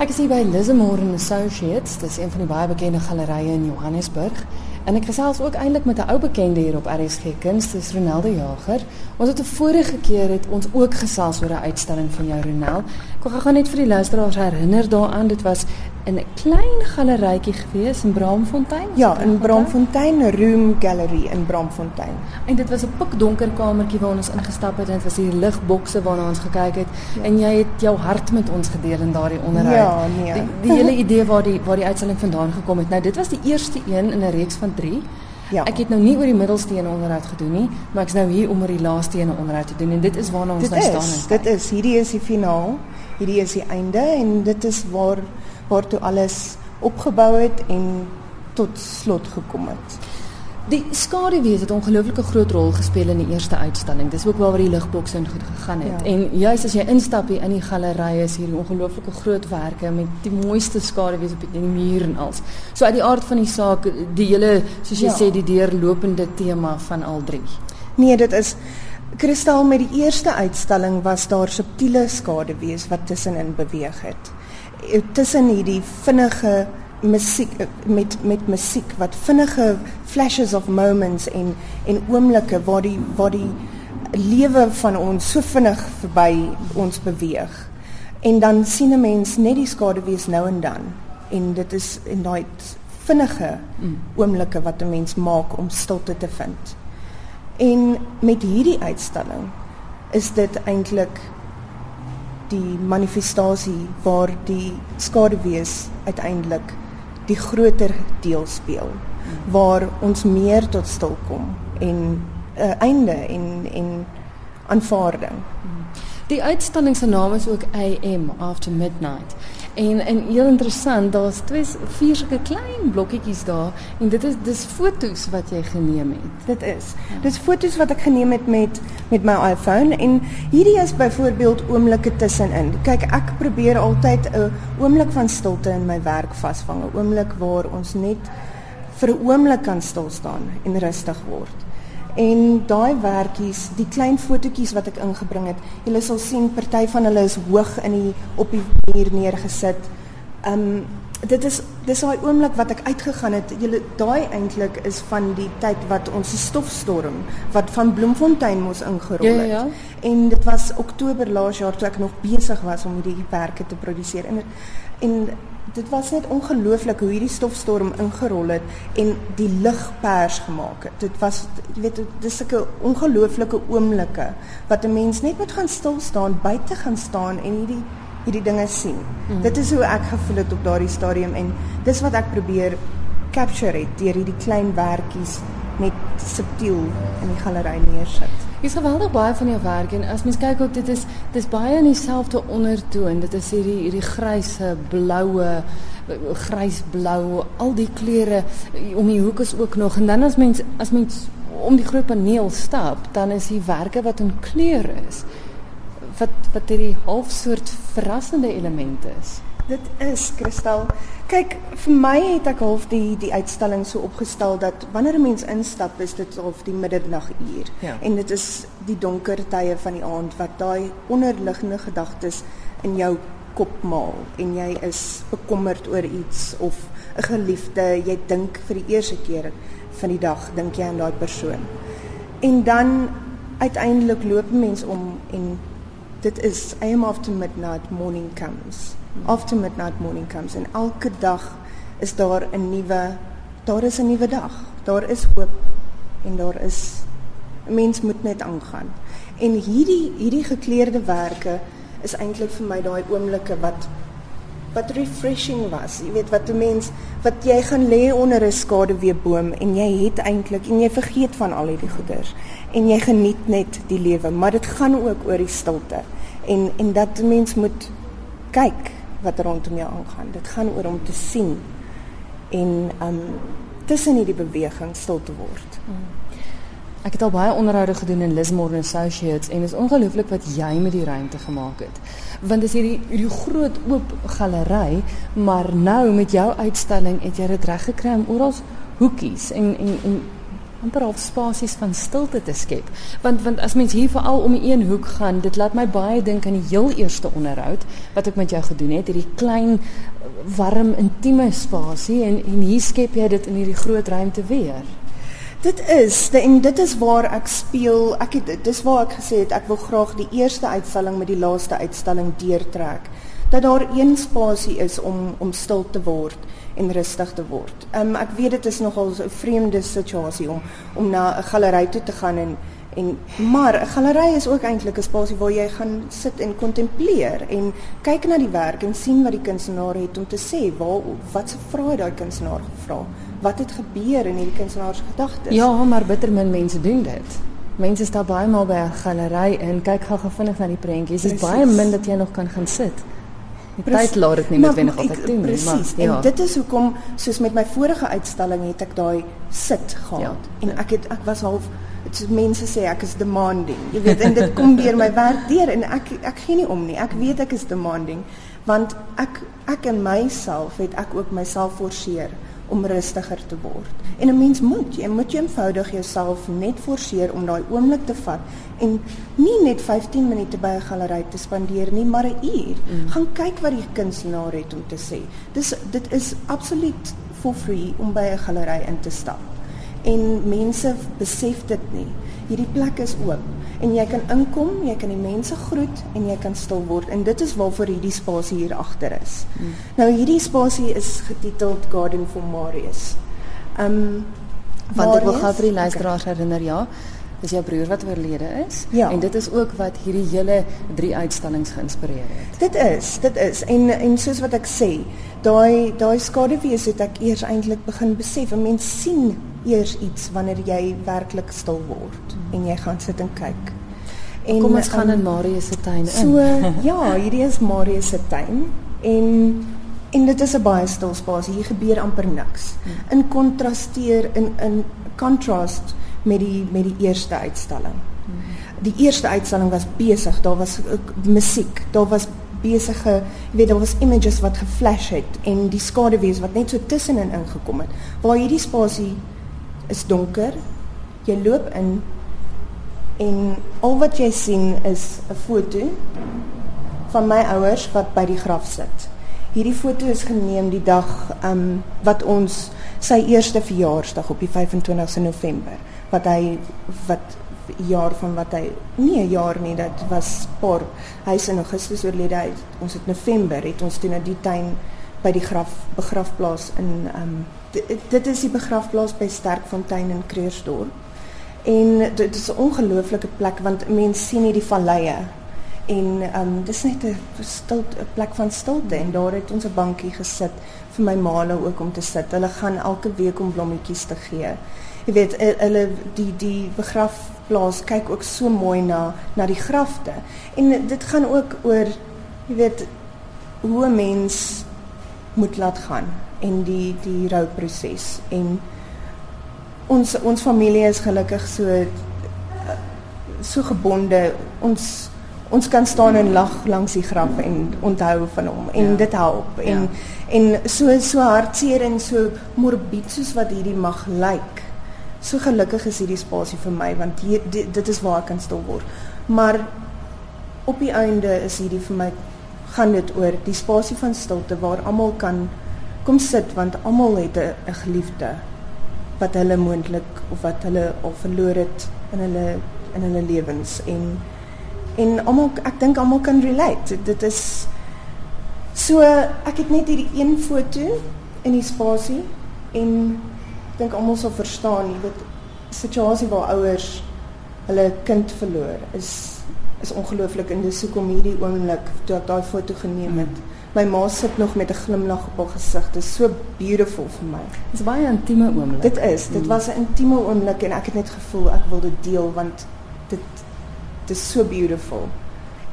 Ek is hier by Lismore Associates, dis een van die baie bekende gallerye in Johannesburg. En ek gesels ook eintlik met 'n ou bekende hier op RSG Kuns, dis Ronaldo Jager. Ons het 'n vorige keer het ons ook gesels oor 'n uitstalling van jou Ronel. Ek wil gou net vir die luisteraars herinner daaraan, dit was in 'n klein galerytjie gewees in Braamfontein. Ja, in Braamfontein Room Gallery in Braamfontein. En dit was 'n pikdonker kamertjie waar ons ingestap het en dit was hier ligbokse waarna ons gekyk het ja. en jy het jou hart met ons gedeel in daardie onderhoud. Ja, nee. Die, die hele idee waar die waar die uitstalling vandaan gekom het. Nou dit was die eerste een in 'n reeks van 3. Ja. Ek het nou nie oor die middelste een onderhoud gedoen nie, maar ek's nou hier om oor die laaste een onderhoud te doen en dit is waarna ons dit nou is, staan. Dit is hierdie is die finaal. Hierdie is die einde en dit is waar waartoe alles opgebou het en tot slot gekom het. Die skaduwees het 'n ongelooflike groot rol gespeel in die eerste uitstalling. Dis ook waar die ligbokse in goed gegaan het. Ja. En juis as jy instap hier in die galery is hier ongelooflike grootwerke met die mooiste skaduwees op die muur en als. So uit die aard van die saak, die hele soos jy ja. sê die deurlopende tema van al drie. Nee, dit is Kristal met die eerste uitstalling was daar subtiele skaduwees wat tussenin beweeg het. Eh, tussen hierdie vinnige musiek eh, met met musiek wat vinnige flashes of moments en en oomblikke waar die waar die lewe van ons so vinnig verby ons beweeg. En dan sien 'n mens net die skaduwees nou en dan en dit is en daai vinnige mm. oomblikke wat 'n mens maak om stilte te vind. En met hierdie uitstalling is dit eintlik die manifestasie waar die skaduwees uiteindelik die groter deel speel waar ons meer tot stil kom en 'n uh, einde en en aanvaarding. Die uitstalling se naam is ook AM After Midnight. En en heel interessant, daar's twee vier sulke klein blokketjies daar en dit is dis fotos wat jy geneem het. Dit is. Ja. Dis fotos wat ek geneem het met met my iPhone en hierdie is byvoorbeeld oomblikke tussenin. Kyk, ek probeer altyd 'n oomblik van stilte in my werk vasvang, 'n oomblik waar ons net vir 'n oomblik kan stil staan en rustig word. En daai werkies, die klein fotootjies wat ek ingebring het, julle sal sien party van hulle is hoog in die op die muur neergesit. Um dit is dis daai oomblik wat ek uitgegaan het. Julle daai eintlik is van die tyd wat ons die stofstorm wat van Bloemfontein mos ingerol het. Ja, ja, ja. En dit was Oktober laas jaar toe ek nog besig was om hierdie werke te produseer. En en dit was net ongelooflik hoe hierdie stofstorm ingerol het en die lig pers gemaak het. Dit was jy weet dis sulke ongelooflike oomblikke wat 'n mens net moet gaan stil staan, buite gaan staan en hierdie hierdie dinge sien. Mm. Dit is hoe ek gevoel het op daardie stadium en dis wat ek probeer capture het deur hierdie klein werkies net subtiel in die galery neersit. Dis geweldig baie van jou werk en as mens kyk op dit is dis baie in dieselfde ondertoon. Dit is hierdie hierdie grysse, bloue, grysblou, al die kleure om die hoek is ook nog en dan as mens as mens om die groot paneel stap, dan is die werke wat in kleure is wat wat hierdie half soort verrassende elemente is. Dit is kristal. Kyk, vir my het ek half die die uitstalling so opgestel dat wanneer 'n mens instap, is dit half die middernagуur. Ja. En dit is die donker tye van die aand wat daai onderliggende gedagtes in jou kop maal en jy is bekommerd oor iets of 'n geliefde, jy dink vir die eerste keer van die dag dink jy aan daai persoon. En dan uiteindelik loop 'n mens om en dit is I am after midnight morning comes after midnight morning comes en elke dag is daar 'n nuwe daar is 'n nuwe dag. Daar is hoop en daar is 'n mens moet net aangaan. En hierdie hierdie gekleurde werke is eintlik vir my daai oomblikke wat wat refreshing was. Jy weet wat 'n mens wat jy gaan lê onder 'n skaduweeboom en jy het eintlik en jy vergeet van al hierdie goeders en jy geniet net die lewe, maar dit gaan ook oor die stilte. En en dat 'n mens moet kyk wat rondom jou aangaan. Dit gaan oor om te sien en um tussen hierdie beweging stil te word. Hmm. Ek het al baie onderhoude gedoen in Lismore Associates en is ongelooflik wat jy met die ruimte gemaak het. Want dis hierdie hierdie groot oop galery, maar nou met jou uitstalling het jy dit reg gekry om oral hoekies en en en amper half spasies van stilte te skep. Want want as mens hier veral om een hoek gaan, dit laat my baie dink aan die heel eerste onderhoud wat ek met jou gedoen het, hierdie klein warm intieme spasie en en hier skep jy dit in hierdie groot ruimte weer. Dit is, en dit is waar ek speel. Ek het dis waar ek gesê het ek wil graag die eerste uitstalling met die laaste uitstalling deurtrek. Dat daar een spasie is om om stil te word en rustig te word. Um ek weet dit is nogal 'n vreemde situasie om om na 'n galery toe te gaan en en maar 'n galery is ook eintlik 'n spasie waar jy gaan sit en kontempleer en kyk na die werk en sien wat die kunstenaar het om te sê. Waar wat se vrae daai kunstenaar gevra? Wat het gebeur in hierdie kunstenaar se gedagtes? Ja, maar bitter min mense doen dit. Mense staan baie maal by 'n galery en kyk gou vinnig na die prentjies. Dit is baie min dat jy nog kan gaan sit. Die tyd laat dit nie noodwendig altyd doen nie, maar ja. En dit is hoekom soos met my vorige uitstalling het ek daai sit gehad. Ja, en ek het ek was half mense sê ek is demanding. Jy weet en dit kom deur my werk deur en ek ek gee nie om nie. Ek weet ek is demanding want ek ek in myself het ek ook myself forceer om rustiger te word. En 'n mens moet, jy moet eenvoudig jouself net forceer om daai oomblik te vat en nie net 15 minute by 'n galery te spandeer nie, maar 'n uur. Mm. Gaan kyk wat die kunstenaar het om te sê. Dis dit is absoluut for free om by 'n galery in te stap. En mense besef dit nie. Hierdie plek is oop en jy kan inkom, jy kan die mense groet en jy kan stil word en dit is waarvoor hierdie spasie hier agter is. Hmm. Nou hierdie spasie is getiteld Garden for Marius. Um want ek wil gou vir die luisteraars okay. herinner ja, dis jou broer wat oorlede is ja. en dit is ook wat hierdie hele drie uitstallings geïnspireer het. Dit is, dit is en en soos wat ek sê, daai daai skaduwees het ek eers eintlik begin besef. 'n Mens sien eers iets wanneer jy werklik stil word hmm. en jy gaan sit en kyk. En kom ons gaan um, in Marius se tuin in. So ja, hierdie is Marius se tuin en en dit is 'n baie stil spasie. Hier gebeur amper niks. Hmm. In kontrasteer in in contrast met die met die eerste uitstalling. Hmm. Die eerste uitstalling was besig, daar was musiek, daar was besige, jy weet daar was images wat geflash het en die skaduwees wat net so tussenin ingekom het. Waar hierdie spasie is donker. Jy loop in en al wat jy sien is 'n foto van my ouers wat by die graf sit. Hierdie foto is geneem die dag um wat ons sy eerste verjaarsdag op die 25ste November wat hy wat jaar van wat hy nie 'n jaar nie dat was paar hy is in Augustus oorlede hy ons het November het ons toe na die tuin by die graf begrafplaas in ehm um, dit is die begrafplaas by Sterkfontein in Kreursdorp en dit is 'n ongelooflike plek want mense sien hier die valleie en ehm um, dis net 'n stil 'n plek van stilte en daar het ons 'n bankie gesit vir my maale ook om te sit. Hulle gaan elke week om blommetjies te gee. Jy weet hulle die die begrafplaas kyk ook so mooi na na die grafte. En dit gaan ook oor jy weet hoe 'n mens moet laat gaan en die die rouproses en ons ons familie is gelukkig so so gebonde ons ons kan staan en lag langs die graf en onthou van hom en ja. dit help en ja. en so so hartseer en so morbied soos wat hierdie mag lyk so gelukkig is hierdie spasie vir my want hier dit, dit is waar ek kan stil word. Maar op die einde is hierdie vir my gaan dit oor die spasie van stilte waar almal kan kom sit want almal het 'n geliefde wat hulle moontlik of wat hulle al verloor het in hulle in hulle lewens en en almal ek dink almal kan relate. Dit, is so ek het net hierdie een foto in die spasie en dink almal sal verstaan, jy weet, situasie waar ouers hulle kind verloor is is ongelooflik en dis hoekom hierdie oomblik toe ek daai foto geneem het. My ma sit nog met 'n glimlag op haar gesig. Dit is so beautiful vir my. Dit is baie intieme oomblik. Dit is. Dit was 'n intieme oomblik en ek het net gevoel ek wil dit deel want dit dit is so beautiful.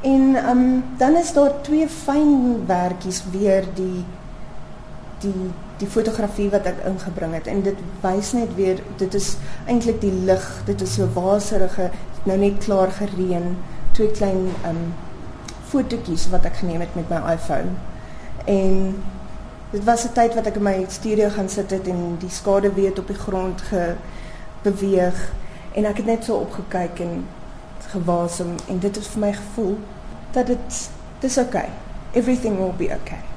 En ehm um, dan is daar twee fyn werkies weer die die die fotografie wat ek ingebring het en dit wys net weer dit is eintlik die lig dit is so waserige nou net klaar gereën twee klein um fotootjies wat ek geneem het met my iPhone en dit was 'n tyd wat ek in my studio gaan sit het en die skade weet op die grond ge beweeg en ek het net so opgekyk en gewasem en dit het vir my gevoel dat dit dis okay. Everything will be okay.